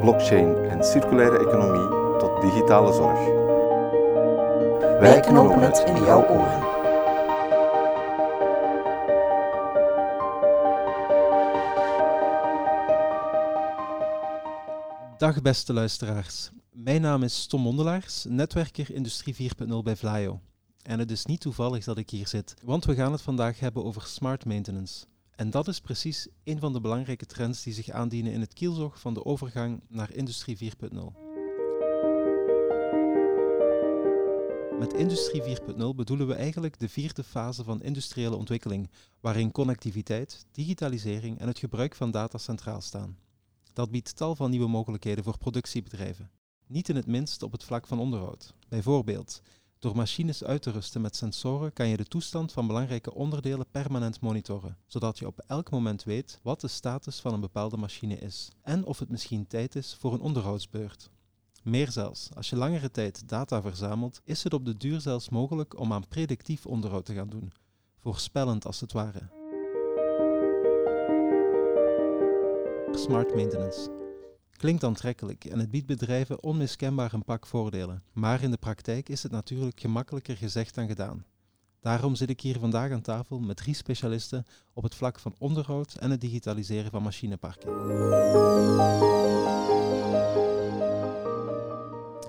blockchain en circulaire economie tot digitale zorg. Wij knopen het in jouw oren. Dag beste luisteraars. Mijn naam is Tom Mondelaars, netwerker Industrie 4.0 bij Vlaio. En het is niet toevallig dat ik hier zit, want we gaan het vandaag hebben over smart maintenance. En dat is precies een van de belangrijke trends die zich aandienen in het kielzog van de overgang naar Industrie 4.0. Met Industrie 4.0 bedoelen we eigenlijk de vierde fase van industriële ontwikkeling, waarin connectiviteit, digitalisering en het gebruik van data centraal staan. Dat biedt tal van nieuwe mogelijkheden voor productiebedrijven. Niet in het minst op het vlak van onderhoud. Bijvoorbeeld, door machines uit te rusten met sensoren kan je de toestand van belangrijke onderdelen permanent monitoren, zodat je op elk moment weet wat de status van een bepaalde machine is en of het misschien tijd is voor een onderhoudsbeurt. Meer zelfs, als je langere tijd data verzamelt, is het op de duur zelfs mogelijk om aan predictief onderhoud te gaan doen, voorspellend als het ware. Smart maintenance. Klinkt aantrekkelijk en het biedt bedrijven onmiskenbaar een pak voordelen. Maar in de praktijk is het natuurlijk gemakkelijker gezegd dan gedaan. Daarom zit ik hier vandaag aan tafel met drie specialisten op het vlak van onderhoud en het digitaliseren van machineparken.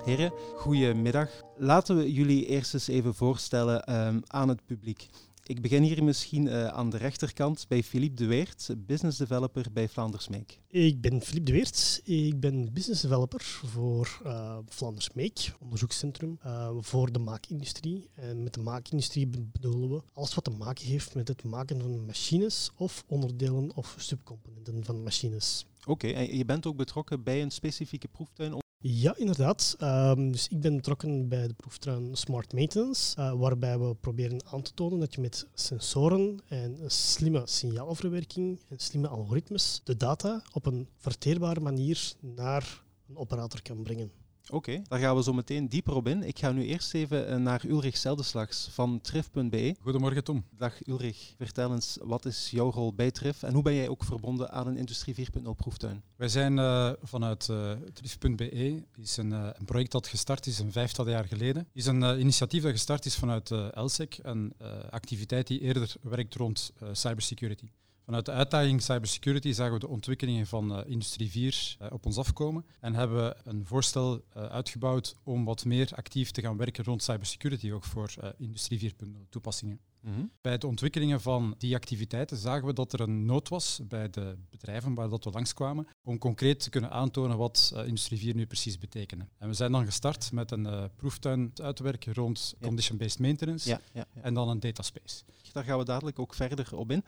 Heren, goedemiddag. Laten we jullie eerst eens even voorstellen um, aan het publiek. Ik begin hier misschien uh, aan de rechterkant bij Philippe de Weert, business developer bij Vlaanders Make. Ik ben Philippe de Weert. Ik ben business developer voor uh, Vlaanders Make, onderzoekscentrum uh, voor de maakindustrie. En met de maakindustrie bedoelen we alles wat te maken heeft met het maken van machines of onderdelen of subcomponenten van machines. Oké, okay, en je bent ook betrokken bij een specifieke proeftuin ja, inderdaad. Um, dus ik ben betrokken bij de proeftuin Smart Maintenance, uh, waarbij we proberen aan te tonen dat je met sensoren en slimme signaalverwerking en slimme algoritmes de data op een verteerbare manier naar een operator kan brengen. Oké, daar gaan we zo meteen dieper op in. Ik ga nu eerst even eh, naar Ulrich Zeldeslags van Trif.be. Goedemorgen Tom. Dag Ulrich. Vertel eens, wat is jouw rol bij Trif en hoe ben jij ook verbonden aan een Industrie 4.0 proeftuin? Wij zijn uh, vanuit uh, Trif.be, is een, uh, een, project dat gestart is een vijftal jaar geleden. is een initiatief dat gestart is vanuit ELSEC, een activiteit die eerder werkt rond cybersecurity. Vanuit de uitdaging cybersecurity zagen we de ontwikkelingen van uh, Industrie 4 uh, op ons afkomen en hebben we een voorstel uh, uitgebouwd om wat meer actief te gaan werken rond cybersecurity, ook voor Industrie 4.0 toepassingen. Mm -hmm. Bij de ontwikkelingen van die activiteiten zagen we dat er een nood was bij de bedrijven waar dat we langskwamen om concreet te kunnen aantonen wat Industrie 4 nu precies betekende. En we zijn dan gestart met een proeftuin uit te werken rond ja. condition-based maintenance ja, ja, en dan een dataspace. Daar gaan we dadelijk ook verder op in.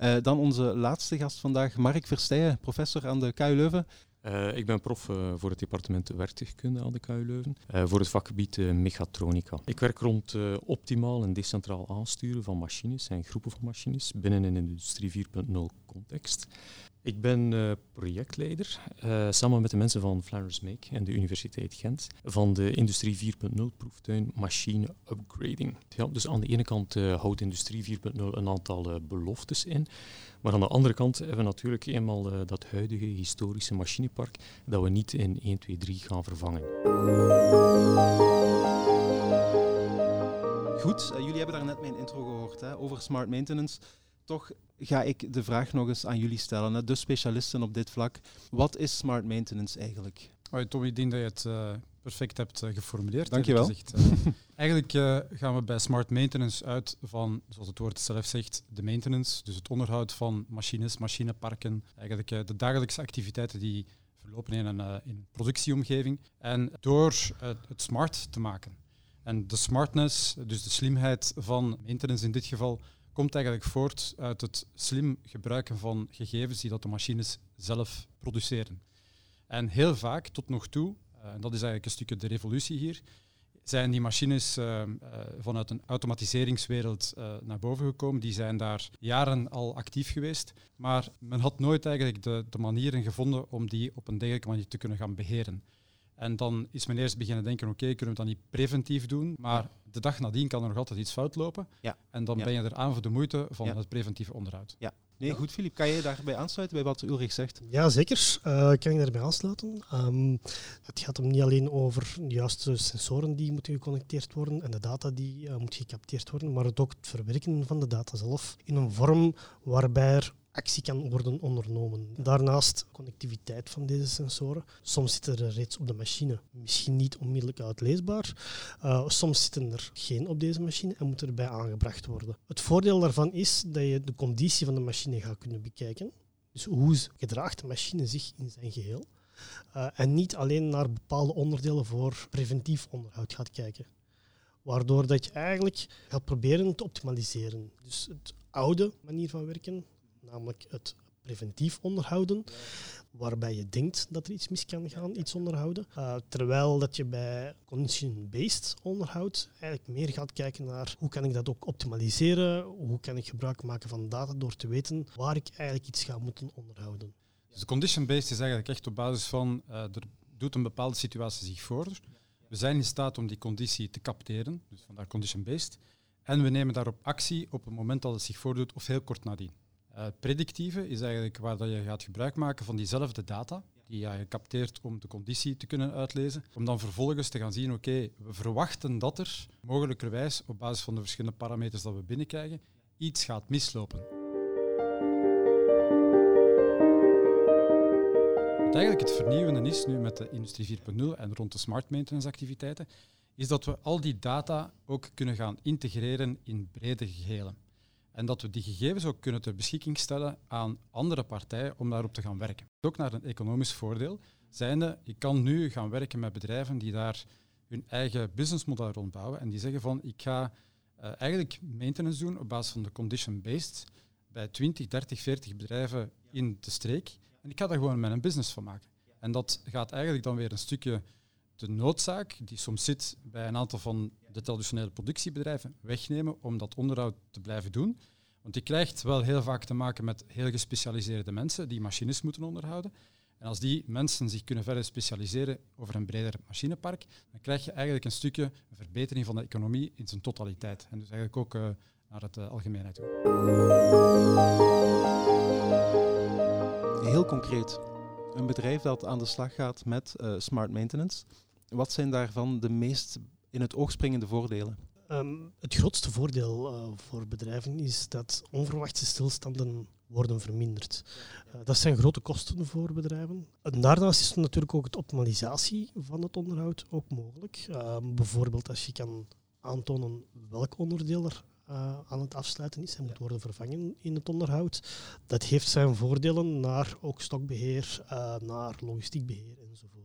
Uh, dan onze laatste gast vandaag, Mark Versteijen, professor aan de KU Leuven. Uh, ik ben prof uh, voor het departement werktuigkunde aan de KU Leuven, uh, voor het vakgebied mechatronica. Ik werk rond optimaal en decentraal aansturen van machines en groepen van machines binnen een industrie 4.0 context. Ik ben projectleider, samen met de mensen van Flanders Make en de Universiteit Gent, van de Industrie 4.0 proeftuin Machine Upgrading. Ja, dus aan de ene kant houdt Industrie 4.0 een aantal beloftes in, maar aan de andere kant hebben we natuurlijk eenmaal dat huidige historische machinepark dat we niet in 1, 2, 3 gaan vervangen. Goed, jullie hebben daar net mijn intro gehoord hè, over smart maintenance. Toch ga ik de vraag nog eens aan jullie stellen, de specialisten op dit vlak. Wat is smart maintenance eigenlijk? Hoi Tom, ik denk dat je het uh, perfect hebt uh, geformuleerd. Dankjewel. Gezegd, uh, eigenlijk gaan we bij smart maintenance uit van, zoals het woord zelf zegt, de maintenance. Dus het onderhoud van machines, machineparken. Eigenlijk de dagelijkse activiteiten die verlopen in een, in productieomgeving. En door het smart te maken. En de smartness, dus de slimheid van maintenance in dit geval, komt eigenlijk voort uit het slim gebruiken van gegevens die dat de machines zelf produceren. En heel vaak, tot nog toe, en dat is eigenlijk een stukje de revolutie hier, zijn die machines uh, uh, vanuit een automatiseringswereld uh, naar boven gekomen. Die zijn daar jaren al actief geweest. Maar men had nooit eigenlijk de, de manieren gevonden om die op een degelijke manier te kunnen gaan beheren. En dan is men eerst beginnen denken, oké, okay, kunnen we dat niet preventief doen? Maar de dag nadien kan er nog altijd iets fout lopen. Ja. En dan Ja. ben je er aan voor de moeite van het preventieve onderhoud. Ja. Nee, goed, Filip. Kan je daarbij aansluiten bij wat Ulrich zegt? Ja, zeker. Eh kan ik daarbij aansluiten. Ehm, het gaat hem niet alleen over de juiste sensoren die moeten geconnecteerd worden en de data die eh, moet gecapteerd worden, maar het ook het verwerken van de data zelf in een vorm waarbij er actie kan worden ondernomen. Daarnaast connectiviteit van deze sensoren. Soms zitten er reeds op de machine, misschien niet onmiddellijk uitleesbaar. Uh, soms zitten er geen op deze machine en moeten erbij aangebracht worden. Het voordeel daarvan is dat je de conditie van de machine gaat kunnen bekijken. Dus hoe gedraagt de machine zich in zijn geheel? Uh, en niet alleen naar bepaalde onderdelen voor preventief onderhoud gaat kijken. Waardoor dat je eigenlijk gaat proberen te optimaliseren. Dus het oude manier van werken, namelijk het preventief onderhouden, waarbij je denkt dat er iets mis kan gaan, iets onderhouden. Uh, terwijl dat je bij condition-based onderhoud eigenlijk meer gaat kijken naar hoe kan ik dat ook optimaliseren, hoe kan ik gebruik maken van data door te weten waar ik eigenlijk iets ga moeten onderhouden. Dus de condition-based is eigenlijk echt op basis van uh, er doet een bepaalde situatie zich voor. We zijn in staat om die conditie te capteren, dus vandaar condition-based. En we nemen daarop actie op het moment dat het zich voordoet of heel kort nadien. Uh, predictieve is eigenlijk waar dat je gaat gebruik maken van diezelfde data die je capteert om de conditie te kunnen uitlezen, om dan vervolgens te gaan zien, oké, we verwachten dat er mogelijkerwijs op basis van de verschillende parameters dat we binnenkrijgen, iets gaat mislopen. Wat eigenlijk het vernieuwende is nu met de Industrie 4.0 en rond de smart maintenance activiteiten, is dat we al die data ook kunnen gaan integreren in brede gehelen. En dat we die gegevens ook kunnen ter beschikking stellen aan andere partijen om daarop te gaan werken. Ook naar een economisch voordeel. Zijnde, je kan nu gaan werken met bedrijven die daar hun eigen businessmodel rondbouwen en die zeggen van ik ga uh, eigenlijk maintenance doen op basis van de condition-based bij 20, 30, 40 bedrijven in de streek. En ik ga daar gewoon mijn business van maken. En dat gaat eigenlijk dan weer een stukje de noodzaak die soms zit bij een aantal van de traditionele productiebedrijven wegnemen om dat onderhoud te blijven doen. Want je krijgt wel heel vaak te maken met heel gespecialiseerde mensen die machines moeten onderhouden. En als die mensen zich kunnen verder specialiseren over een breder machinepark, dan krijg je eigenlijk een stukje verbetering van de economie in zijn totaliteit. En dus eigenlijk ook uh, naar het uh, algemeenheid toe. Heel concreet, een bedrijf dat aan de slag gaat met uh, smart maintenance. Wat zijn daarvan de meest in het oog springende voordelen? Um, het grootste voordeel uh, voor bedrijven is dat onverwachte stilstanden worden verminderd. Uh, dat zijn grote kosten voor bedrijven. En daarnaast is natuurlijk ook de optimalisatie van het onderhoud ook mogelijk. Uh, bijvoorbeeld als je kan aantonen welk onderdeel er uh, aan het afsluiten is en moet worden vervangen in het onderhoud. Dat heeft zijn voordelen naar ook stokbeheer, naar logistiek beheer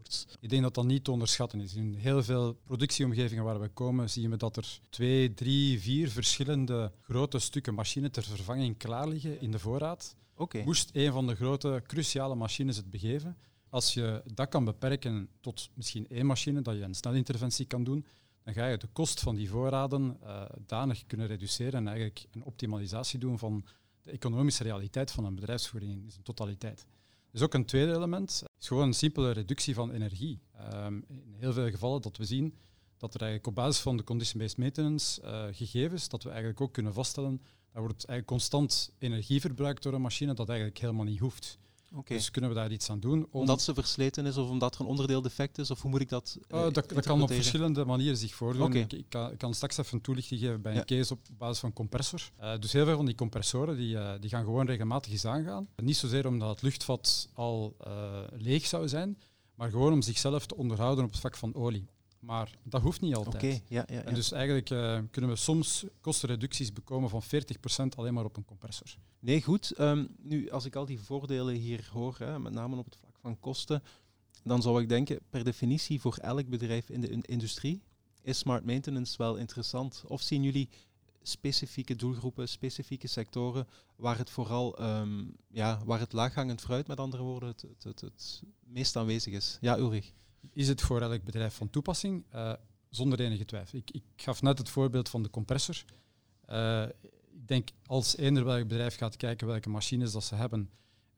enzovoorts. Ik denk dat dat niet te onderschatten is. In heel veel productieomgevingen waar we komen, zien we dat er twee, drie, vier verschillende grote stukken machine ter vervanging klaar liggen in de voorraad. Okay. Moest een van de grote, cruciale machines het begeven, als je dat kan beperken tot misschien één machine, dat je een snelinterventie kan doen, dan ga je de kost van die voorraden uh, danig kunnen reduceren en eigenlijk een optimalisatie doen van de economische realiteit van een bedrijfsvoering in zijn totaliteit. Dus ook een tweede element is gewoon een simpele reductie van energie. Um, in heel veel gevallen dat we zien dat er eigenlijk op basis van de condition-based maintenance uh, gegevens, dat we eigenlijk ook kunnen vaststellen, dat wordt eigenlijk constant energie verbruikt door een machine dat eigenlijk helemaal niet hoeft. Okay. Dus kunnen we daar iets aan doen? Om omdat ze versleten is of omdat er een onderdeel defect is? Of hoe moet ik dat uh, dat, dat kan op verschillende manieren zich voordoen. Okay. Ik, ik, kan, ik, kan, straks even een toelichting geven bij een case op basis van compressor. Uh, dus heel veel van die compressoren die, die gaan gewoon regelmatig eens aangaan. Niet zozeer omdat het luchtvat al leeg zou zijn, maar gewoon om zichzelf te onderhouden op het vlak van olie. Maar dat hoeft niet altijd. Okay, ja, ja, ja. En dus eigenlijk uh, kunnen we soms kostenreducties bekomen van 40% alleen maar op een compressor. Nee, goed. Um, nu, als ik al die voordelen hier hoor, hè, met name op het vlak van kosten, dan zou ik denken, per definitie voor elk bedrijf in de in industrie is smart maintenance wel interessant. Of zien jullie specifieke doelgroepen, specifieke sectoren waar het vooral, um, ja, waar het laaghangend fruit, met andere woorden, het, het, het, het meest aanwezig is? Ja, Ulrich. Is het voor elk bedrijf van toepassing? Uh, zonder enige twijfel. Ik, ik, gaf net het voorbeeld van de compressor. Uh, ik denk als eender welk bedrijf gaat kijken welke machines dat ze hebben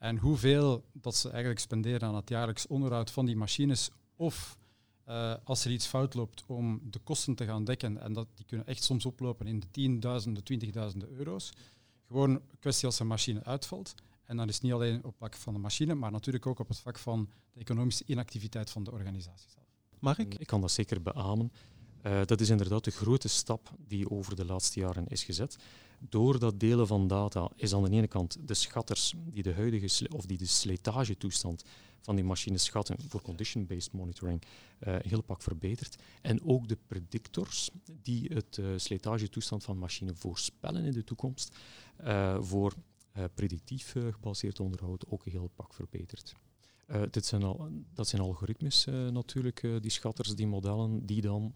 en hoeveel dat ze eigenlijk spenderen aan het jaarlijks onderhoud van die machines, of uh, als er iets fout loopt om de kosten te gaan dekken, en dat, die kunnen echt soms oplopen in de tienduizenden, twintigduizenden euro's, gewoon een kwestie als een machine uitvalt. En dan is het niet alleen op het vlak van de machine, maar natuurlijk ook op het vlak van de economische inactiviteit van de organisatie zelf. Mag ik? Ik kan dat zeker beamen. Uh, dat is inderdaad de grote stap die over de laatste jaren is gezet. Door dat delen van data is aan de ene kant de schatters die de huidige of die de slijtagetoestand van die machines schatten voor condition-based monitoring uh, heel pak verbeterd. En ook de predictors die het uh, slijtagetoestand van machine voorspellen in de toekomst voor predictief gebaseerd onderhoud ook heel pak verbeterd. Uh, dit zijn al, dat zijn algoritmes natuurlijk, die schatters, die modellen, die dan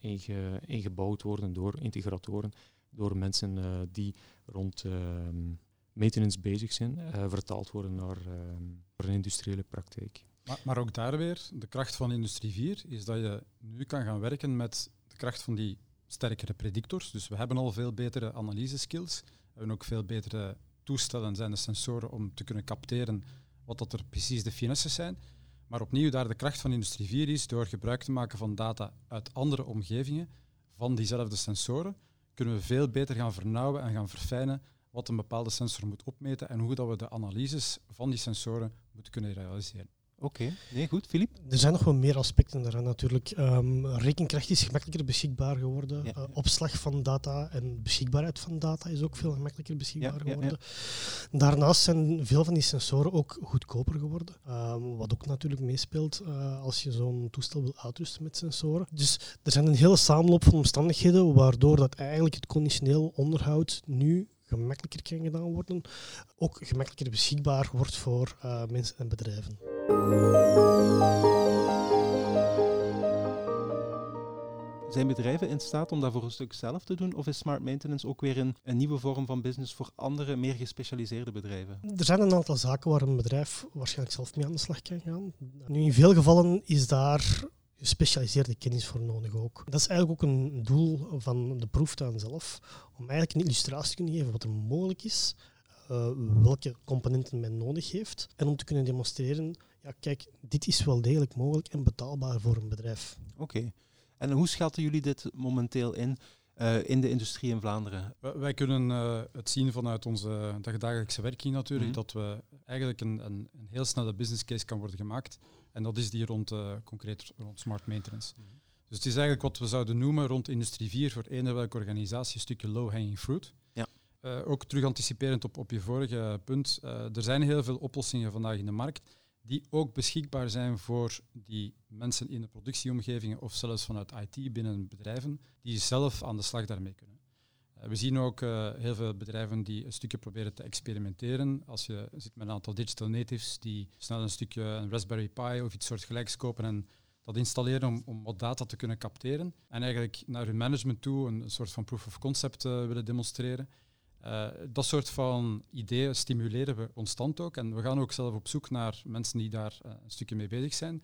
inge, ingebouwd worden door integratoren, door mensen die rond ehm, maintenance bezig zijn, vertaald worden naar, ehm, naar, een industriële praktijk. Maar, maar, ook daar weer, de kracht van Industrie 4 is dat je nu kan gaan werken met de kracht van die sterkere predictors. Dus we hebben al veel betere analyse-skills, we hebben ook veel betere zijn de sensoren om te kunnen capteren wat dat er precies de finesses zijn. Maar opnieuw, daar de kracht van Industrie 4 is, door gebruik te maken van data uit andere omgevingen, van diezelfde sensoren, kunnen we veel beter gaan vernauwen en gaan verfijnen wat een bepaalde sensor moet opmeten en hoe dat we de analyses van die sensoren moeten kunnen realiseren. Oké, nee, goed. Filip? Er zijn nog wel meer aspecten daaraan natuurlijk. Um, rekenkracht is gemakkelijker beschikbaar geworden. Uh, opslag van data en beschikbaarheid van data is ook veel gemakkelijker beschikbaar ja, geworden. Daarnaast zijn veel van die sensoren ook goedkoper geworden. Um, wat ook natuurlijk meespeelt uh, als je zo'n toestel wil uitrusten met sensoren. Dus er zijn een hele samenloop van omstandigheden waardoor dat eigenlijk het conditioneel onderhoud nu gemakkelijker kan gedaan worden, ook gemakkelijker beschikbaar wordt voor uh, mensen en bedrijven. Zijn bedrijven in staat om dat voor een stuk zelf te doen? Of is smart maintenance ook weer een, een nieuwe vorm van business voor andere, meer gespecialiseerde bedrijven? Er zijn een aantal zaken waar een bedrijf waarschijnlijk zelf mee aan de slag kan gaan. Nu, in veel gevallen is daar gespecialiseerde kennis voor nodig ook. Dat is eigenlijk ook een doel van de proeftuin zelf, om eigenlijk een illustratie te kunnen geven wat er mogelijk is, uh, welke componenten men nodig heeft, en om te kunnen demonstreren, ja kijk, dit is wel degelijk mogelijk en betaalbaar voor een bedrijf. Oké. En hoe schatten jullie dit momenteel in? Uh, in de industrie in Vlaanderen? Wij, kunnen uh, het zien vanuit onze dagdagelijkse werking natuurlijk, mm dat we eigenlijk een, een, een, heel snelle business case kan worden gemaakt. En dat is die rond, uh, concreet rond smart maintenance. Mm Dus het is eigenlijk wat we zouden noemen rond industrie 4 voor een welke organisatie een stukje low-hanging fruit. Ja. ook terug anticiperend op, op je vorige punt. er zijn heel veel oplossingen vandaag in de markt die ook beschikbaar zijn voor die mensen in de productieomgevingen of zelfs vanuit IT binnen bedrijven, die zelf aan de slag daarmee kunnen. Uh, we zien ook uh, heel veel bedrijven die een stukje proberen te experimenteren. Als je zit met een aantal digital natives die snel een stukje een Raspberry Pi of iets soortgelijks kopen en dat installeren om, om wat data te kunnen capteren en eigenlijk naar hun management toe een, soort van proof of concept uh, willen demonstreren. Uh, dat soort van ideeën stimuleren we constant ook. En we gaan ook zelf op zoek naar mensen die daar uh, een stukje mee bezig zijn.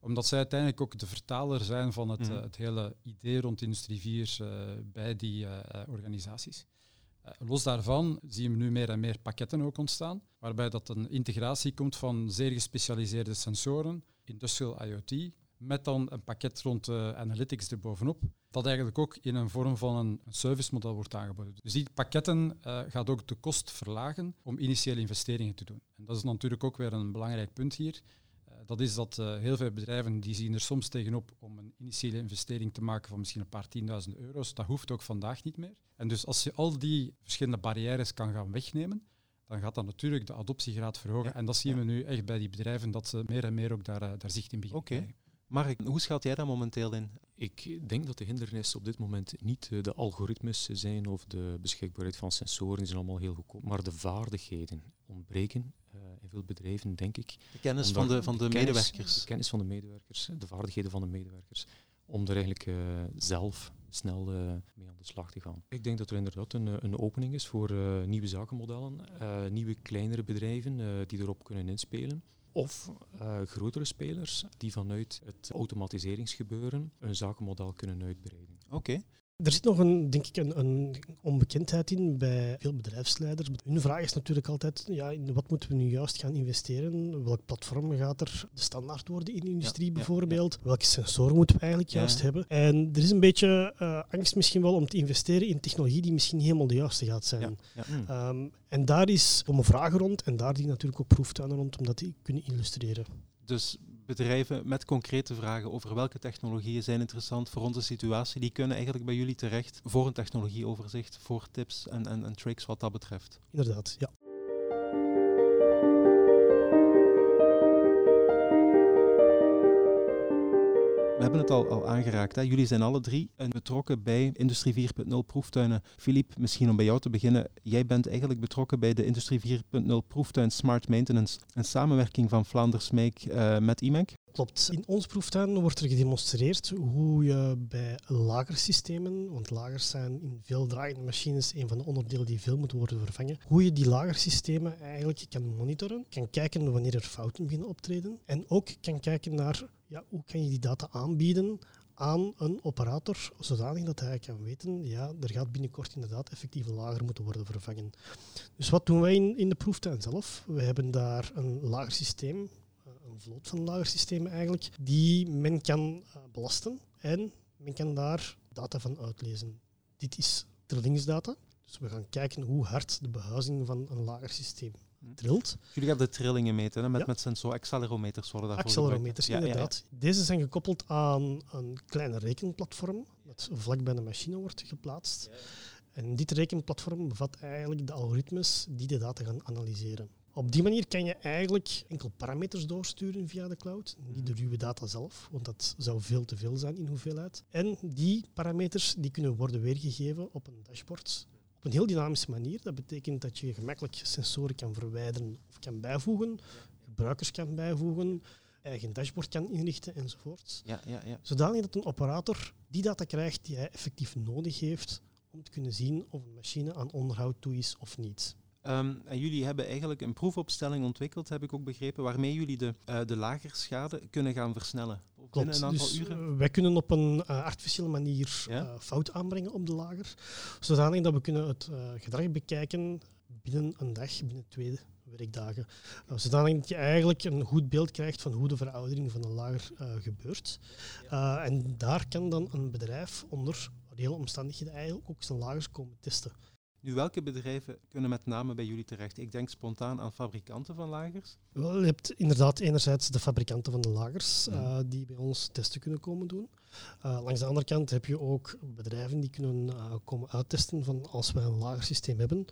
Omdat zij uiteindelijk ook de vertaler zijn van het, mm. uh, het hele idee rond Industrie 4 bij die organisaties. los daarvan zien we nu meer en meer pakketten ook ontstaan, waarbij dat een integratie komt van zeer gespecialiseerde sensoren, industrial IoT, met dan een pakket rond uh, analytics erbovenop, dat eigenlijk ook in een vorm van een servicemodel wordt aangeboden. Dus die pakketten uh, gaat ook de kost verlagen om initiële investeringen te doen. En dat is natuurlijk ook weer een belangrijk punt hier. Uh, dat is dat heel veel bedrijven die zien er soms tegenop om een initiële investering te maken van misschien een paar tienduizend euro's. Dat hoeft ook vandaag niet meer. En dus als je al die verschillende barrières kan gaan wegnemen, dan gaat dat natuurlijk de adoptiegraad verhogen. en dat zien we nu echt bij die bedrijven, dat ze meer en meer ook daar, daar zicht in beginnen okay. Mark, hoe schat jij dat momenteel in? Ik denk dat de hindernissen op dit moment niet eh, de algoritmes zijn of de beschikbaarheid van sensoren, die zijn allemaal heel goedkoop, maar de vaardigheden ontbreken uh, in veel bedrijven, denk ik. De kennis van de, van de, medewerkers. De kennis van de medewerkers, de vaardigheden van de medewerkers, om er eigenlijk uh, zelf snel mee aan de slag te gaan. Ik denk dat er inderdaad een, een opening is voor nieuwe zakenmodellen, nieuwe kleinere bedrijven die erop kunnen inspelen. Of uh, grotere spelers die vanuit het automatiseringsgebeuren een zakenmodel kunnen uitbreiden. Oké. Er zit nog een, denk ik, een, een, onbekendheid in bij veel bedrijfsleiders. Hun vraag is natuurlijk altijd, ja, in wat moeten we nu juist gaan investeren? Welk platform gaat er de standaard worden in de industrie bijvoorbeeld? Welke sensoren moeten we eigenlijk juist hebben? En er is een beetje uh, angst misschien wel om te investeren in technologie die misschien niet helemaal de juiste gaat zijn. Um, en daar is om een vraag rond en daar die natuurlijk ook proeftuinen rond om dat te kunnen illustreren. Dus bedrijven met concrete vragen over welke technologieën zijn interessant voor onze situatie, die kunnen eigenlijk bij jullie terecht voor een technologieoverzicht, voor tips en, en, en tricks wat dat betreft. Inderdaad, ja. We hebben het al, al aangeraakt. Hè. Jullie zijn alle drie betrokken bij Industrie 4.0 proeftuinen. Filip, misschien om bij jou te beginnen. Jij bent eigenlijk betrokken bij de Industrie 4.0 proeftuin Smart Maintenance. Een samenwerking van Vlaanders Make uh, met IMEC. Klopt. In ons proeftuin wordt er gedemonstreerd hoe je bij lagersystemen, want lagers zijn in veel draaiende machines een van de onderdelen die veel moeten worden vervangen, hoe je die lagersystemen eigenlijk kan monitoren, kan kijken wanneer er fouten beginnen optreden en ook kan kijken naar ja, hoe kan je die data aanbieden aan een operator, zodanig dat hij kan weten, ja, er gaat binnenkort inderdaad effectief een lager moeten worden vervangen. Dus wat doen wij in, in de proeftuin zelf? We hebben daar een lagersysteem een vloot van lagersystemen eigenlijk, die men kan uh, belasten en men kan daar data van uitlezen. Dit is trillingsdata. Dus we gaan kijken hoe hard de behuizing van een lagersysteem hm. trilt. Jullie gaan de trillingen meten hè? met, ja. met sensor accelerometers worden daarvoor Accelerometers, inderdaad. Ja, Deze zijn gekoppeld aan een kleine rekenplatform dat vlak bij de machine wordt geplaatst. En dit rekenplatform bevat eigenlijk de algoritmes die de data gaan analyseren. Op die manier kan je eigenlijk enkel parameters doorsturen via de cloud, niet de ruwe data zelf, want dat zou veel te veel zijn in hoeveelheid. En die parameters die kunnen worden weergegeven op een dashboard op een heel dynamische manier. Dat betekent dat je gemakkelijk sensoren kan verwijderen of kan bijvoegen, gebruikers kan bijvoegen, eigen dashboard kan inrichten enzovoort. Ja, ja, ja. Zodanig dat een operator die data krijgt die hij effectief nodig heeft om te kunnen zien of een machine aan onderhoud toe is of niet. Um, en jullie hebben eigenlijk een proefopstelling ontwikkeld, heb ik ook begrepen, waarmee jullie de, uh, de lagerschade kunnen gaan versnellen. Klopt. een aantal dus, uren? Uh, wij kunnen op een uh, artificiële manier ja? fout aanbrengen op de lager, zodanig dat we kunnen het gedrag bekijken binnen een dag, binnen twee werkdagen. Uh, zodanig dat je eigenlijk een goed beeld krijgt van hoe de veroudering van een lager gebeurt. En daar kan dan een bedrijf onder reële omstandigheden eigenlijk ook zijn lagers komen testen. Nu, welke bedrijven kunnen met name bij jullie terecht? Ik denk spontaan aan fabrikanten van lagers. Wel, je hebt inderdaad enerzijds de fabrikanten van de lagers uh, die bij ons testen kunnen komen doen. Uh, langs de andere kant heb je ook bedrijven die kunnen uh, komen uittesten van als we een lagersysteem hebben,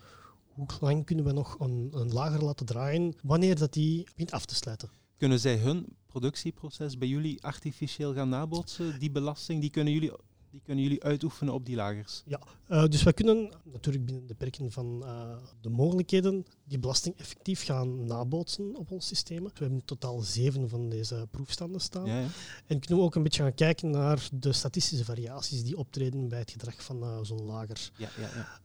hoe lang kunnen we nog een, een lager laten draaien wanneer dat die begint af te sluiten. Kunnen zij hun productieproces bij jullie artificieel gaan nabootsen? Die belasting, die kunnen jullie die kunnen jullie uitoefenen op die lagers? Ja, uh, dus wij kunnen natuurlijk binnen de perken van uh, de mogelijkheden die belasting effectief gaan nabootsen op ons systeem. We hebben in totaal zeven van deze proefstanden staan. Ja, ja. En kunnen we ook een beetje gaan kijken naar de statistische variaties die optreden bij het gedrag van uh, zo'n lager. Ja,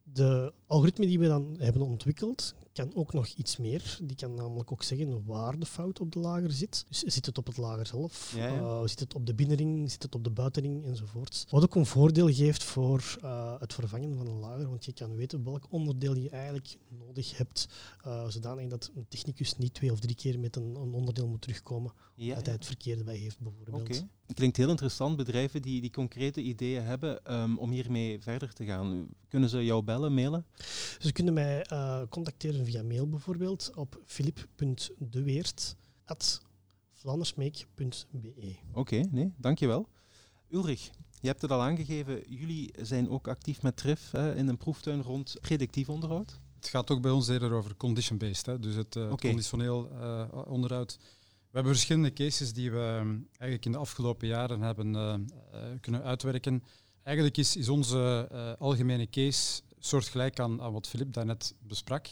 de algoritme die we dan hebben ontwikkeld, kan ook nog iets meer. Die kan namelijk ook zeggen waar de fout op de lager zit. Dus zit het op het lager zelf? Ja, uh, zit het op de binnenring? Zit het op de buitenring? Enzovoort. Wat ook een voordeel geeft voor uh, het vervangen van een lager, want je kan weten welk onderdeel je eigenlijk nodig hebt, uh, zodanig dat een technicus niet twee of drie keer met een, een onderdeel moet terugkomen, ja, dat hij het verkeerde bij heeft bijvoorbeeld. Okay. Klinkt heel interessant. Bedrijven die, die concrete ideeën hebben um, om hiermee verder te gaan. Kunnen ze jou bellen, mailen? Ze kunnen mij uh, contacteren via mail bijvoorbeeld op filip.deweert.vlaandersmeek.be. Oké, okay, nee, dankjewel. Ulrich, je hebt het al aangegeven, jullie zijn ook actief met TRIF hè, in een proeftuin rond predictief onderhoud. Het gaat ook bij ons eerder over condition-based, dus het, uh, okay. het conditioneel uh, onderhoud. We hebben verschillende cases die we ehm, eigenlijk in de afgelopen jaren hebben uh, kunnen uitwerken. Eigenlijk is, is onze algemene case soortgelijk aan, aan wat Filip daarnet besprak,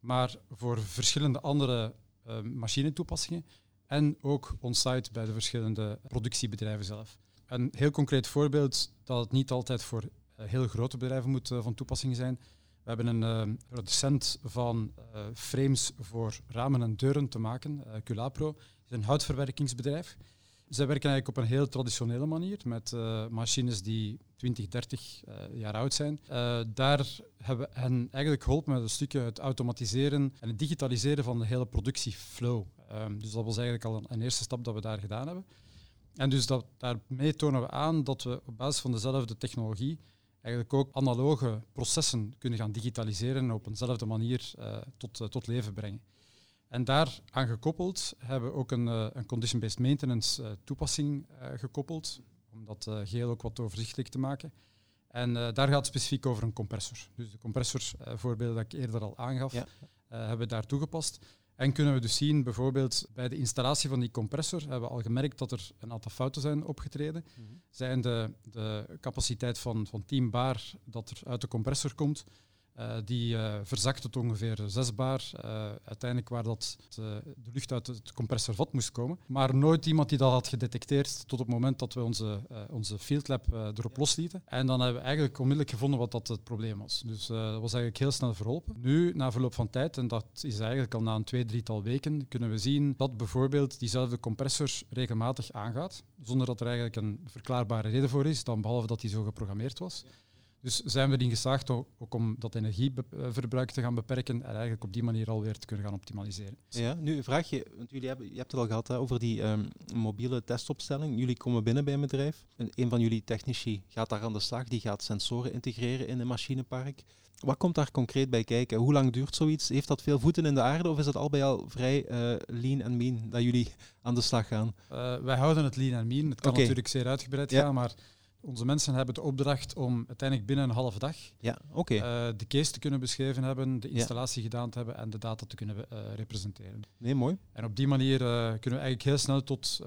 maar voor verschillende andere machinetoepassingen en ook on-site bij de verschillende productiebedrijven zelf. Een heel concreet voorbeeld dat het niet altijd voor heel grote bedrijven moet van toepassing zijn, We hebben een uh, producent van uh, frames voor ramen en deuren te maken, uh, Culapro. Het is een houtverwerkingsbedrijf. Zij werken eigenlijk op een heel traditionele manier met machines die 20, 30 jaar oud zijn. daar hebben we hen eigenlijk geholpen met een stukje het automatiseren en het digitaliseren van de hele productieflow. Um, dus dat was eigenlijk al een, een, eerste stap dat we daar gedaan hebben. En dus dat, daarmee tonen we aan dat we op basis van dezelfde technologie eigenlijk ook analoge processen kunnen gaan digitaliseren en op eenzelfde manier uh, tot, uh, tot leven brengen. En daar aan gekoppeld hebben we ook een, uh, een condition-based maintenance toepassing gekoppeld, om dat geheel ook wat overzichtelijk te maken. En daar gaat het specifiek over een compressor. Dus de compressorvoorbeelden dat ik eerder al aangaf, ja. hebben we daar toegepast. En kunnen we dus zien, bijvoorbeeld bij de installatie van die compressor, hebben we al gemerkt dat er een aantal fouten zijn opgetreden. Mm -hmm. Zijn de, de capaciteit van, van 10 bar dat er uit de compressor komt, uh, die uh, verzakt tot ongeveer 6 bar. Uh, uiteindelijk waar dat de, de lucht uit het compressorvat moest komen. Maar nooit iemand die dat had gedetecteerd tot het moment dat we onze, onze field lab erop loslieten. En dan hebben we eigenlijk onmiddellijk gevonden wat dat het probleem was. Dus dat was eigenlijk heel snel verholpen. Nu, na verloop van tijd, en dat is eigenlijk al na een twee, drietal weken, kunnen we zien dat bijvoorbeeld diezelfde compressor regelmatig aangaat. Zonder dat er eigenlijk een verklaarbare reden voor is, dan behalve dat hij zo geprogrammeerd was. Dus zijn we erin geslaagd ook om dat energieverbruik te gaan beperken en eigenlijk op die manier alweer te kunnen gaan optimaliseren. Ja, nu vraag je, want jullie hebben, je hebt het al gehad hè, over die um, mobiele testopstelling. Jullie komen binnen bij een bedrijf. En een van jullie technici gaat daar aan de slag, die gaat sensoren integreren in een machinepark. Wat komt daar concreet bij kijken? Hoe lang duurt zoiets? Heeft dat veel voeten in de aarde of is het al bij al vrij uh, lean en mean dat jullie aan de slag gaan? Uh, wij houden het lean en mean. Het kan okay. natuurlijk zeer uitgebreid ja. gaan, maar onze mensen hebben de opdracht om uiteindelijk binnen een halve dag ja, okay. uh, de case te kunnen beschreven hebben, de installatie ja. gedaan te hebben en de data te kunnen uh, representeren. Nee, mooi. En op die manier uh, kunnen we eigenlijk heel snel tot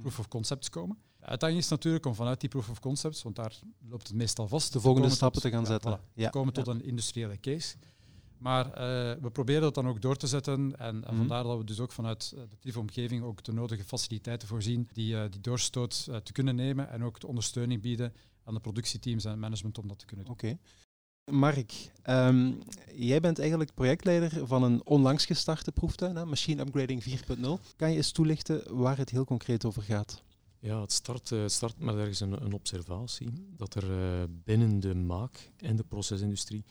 proof of concepts komen. De uitdaging is natuurlijk om vanuit die proof of concepts, want daar loopt het meestal vast, de volgende stappen te gaan ja, zetten. Voilà, te komen tot een industriële case. Maar uh, we proberen dat dan ook door te zetten. En, en mm. vandaar dat we dus ook vanuit de TIF-omgeving ook de nodige faciliteiten voorzien die uh, die doorstoot uh, te kunnen nemen en ook de ondersteuning bieden aan de productieteams en het management om dat te kunnen doen. Oké. Okay. Mark, um, jij bent eigenlijk projectleider van een onlangs gestarte proeftuin, hè, Machine Upgrading 4.0. Kan je eens toelichten waar het heel concreet over gaat? Ja, het start, het start met ergens een, een observatie dat er binnen de maak- en de procesindustrie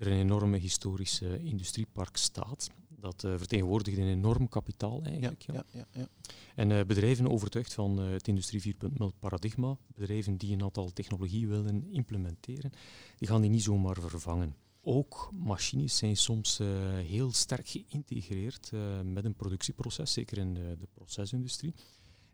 er een enorme historische industriepark staat. Dat uh, vertegenwoordigt een enorm kapitaal eigenlijk. Ja, ja. ja, En uh, bedrijven overtuigd van uh, het Industrie 4.0 paradigma, bedrijven die een aantal technologie willen implementeren, die gaan die niet zomaar vervangen. Ook machines zijn soms heel sterk geïntegreerd met een productieproces, zeker in de, de procesindustrie.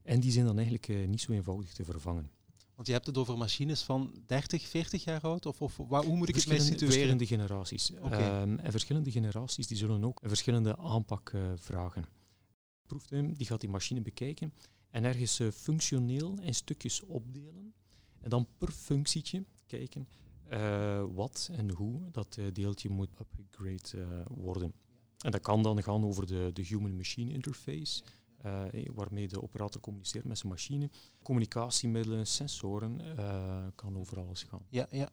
En die zijn dan eigenlijk niet zo eenvoudig te vervangen. Want je hebt het over machines van 30, 40 jaar oud? Of, of waar, hoe moet ik het mij situeren? Verschillende generaties. Okay. Um, en verschillende generaties die zullen ook een verschillende aanpak uh, vragen. De proeftuin die gaat die machine bekijken en ergens uh, functioneel in stukjes opdelen. En dan per functietje kijken uh, wat en hoe dat deeltje moet upgrade worden. En dat kan dan gaan over de, de human-machine interface. Uh, waarmee de operator communiceert met zijn machine. Communicatiemiddelen, sensoren, uh, kan over alles gaan. Ja, ja.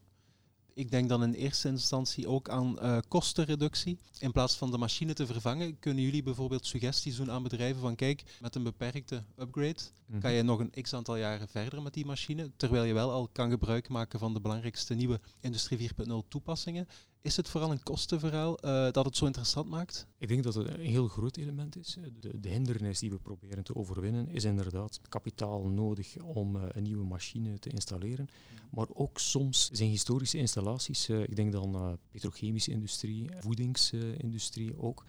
Ik denk dan in eerste instantie ook aan uh, kostenreductie. In plaats van de machine te vervangen, kunnen jullie bijvoorbeeld suggesties doen aan bedrijven van kijk, met een beperkte upgrade mm-hmm. kan je nog een x aantal jaren verder met die machine, terwijl je wel al kan gebruik maken van de belangrijkste nieuwe Industrie 4.0 toepassingen. Is het vooral een kostenverhaal uh, dat het zo interessant maakt? Ik denk dat het een heel groot element is. De, de hindernis die we proberen te overwinnen is inderdaad kapitaal nodig om uh, een nieuwe machine te installeren. Maar ook soms zijn historische installaties, uh, ik denk dan petrochemische industrie, voedingsindustrie ook,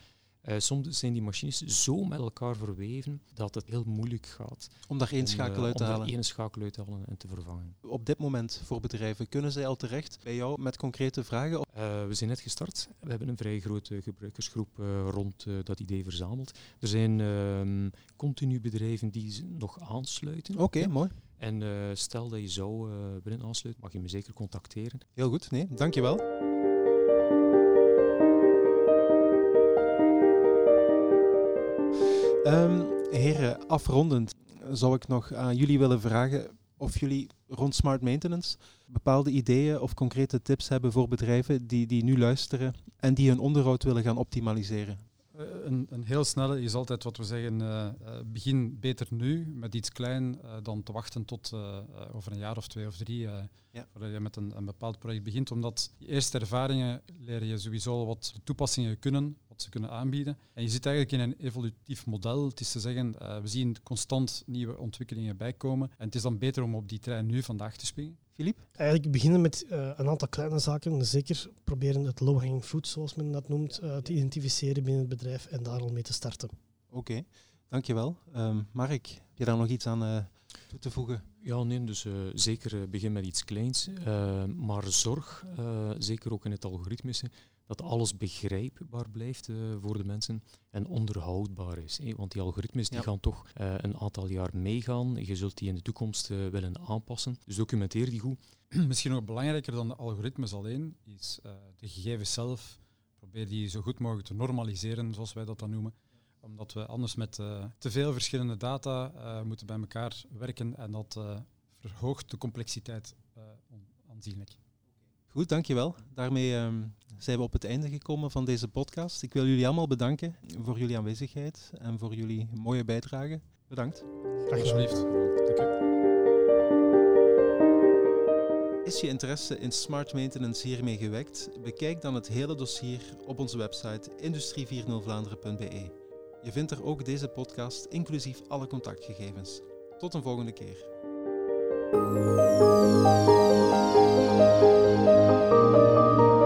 uh, soms zijn die machines zo met elkaar verweven dat het heel moeilijk gaat. Om daar één schakel uit te halen. Om één schakel uit te halen en te vervangen. Op dit moment voor bedrijven, kunnen zij al terecht bij jou met concrete vragen? Uh, we zijn net gestart. We hebben een vrij grote gebruikersgroep uh, rond dat idee verzameld. Er zijn ehm, continu bedrijven die nog aansluiten. Oké, okay, mooi. En stel dat je zou willen aansluiten, mag je me zeker contacteren. Heel goed, nee, dankjewel. Um, heren, afrondend zou ik nog aan jullie willen vragen of jullie rond smart maintenance bepaalde ideeën of concrete tips hebben voor bedrijven die, die nu luisteren en die hun onderhoud willen gaan optimaliseren. Eh, een, een, heel snelle is altijd wat we zeggen, uh, begin beter nu met iets klein uh, dan te wachten tot over een jaar of twee of drie ja. voordat je met een, een, bepaald project begint. Omdat die eerste ervaringen leer je sowieso wat toepassingen kunnen, wat ze kunnen aanbieden. En je zit eigenlijk in een evolutief model. Het is te zeggen, we zien constant nieuwe ontwikkelingen bijkomen. En het is dan beter om op die trein nu vandaag te springen. Philippe? Eigenlijk beginnen met uh, een aantal kleine zaken. Zeker proberen het low-hanging fruit, zoals men dat noemt, uh, te identificeren binnen het bedrijf en daar al mee te starten. Oké, okay. dankjewel. Um, Mark, heb je daar nog iets aan uh, toe te voegen? Ja, nee, dus zeker begin met iets kleins. maar zorg, zeker ook in het algoritmische, dat alles begrijpbaar blijft uh, voor de mensen en onderhoudbaar is. Hè? Want die algoritmes die gaan toch uh, een aantal jaar meegaan. Je zult die in de toekomst uh, willen aanpassen. Dus documenteer die goed. Misschien nog belangrijker dan de algoritmes alleen is de gegevens zelf. Probeer die zo goed mogelijk te normaliseren, zoals wij dat dan noemen. Omdat we anders met te veel verschillende data moeten bij elkaar werken en dat verhoogt de complexiteit aanzienlijk. Goed, dankjewel. Daarmee um, zijn we op het einde gekomen van deze podcast. Ik wil jullie allemaal bedanken voor jullie aanwezigheid en voor jullie mooie bijdrage. Bedankt. Graag alsjeblieft. Dank u. Is je interesse in smart maintenance hiermee gewekt? Bekijk dan het hele dossier op onze website industrie40vlaanderen.be. Je vindt er ook deze podcast inclusief alle contactgegevens. Tot een volgende keer. Thank you.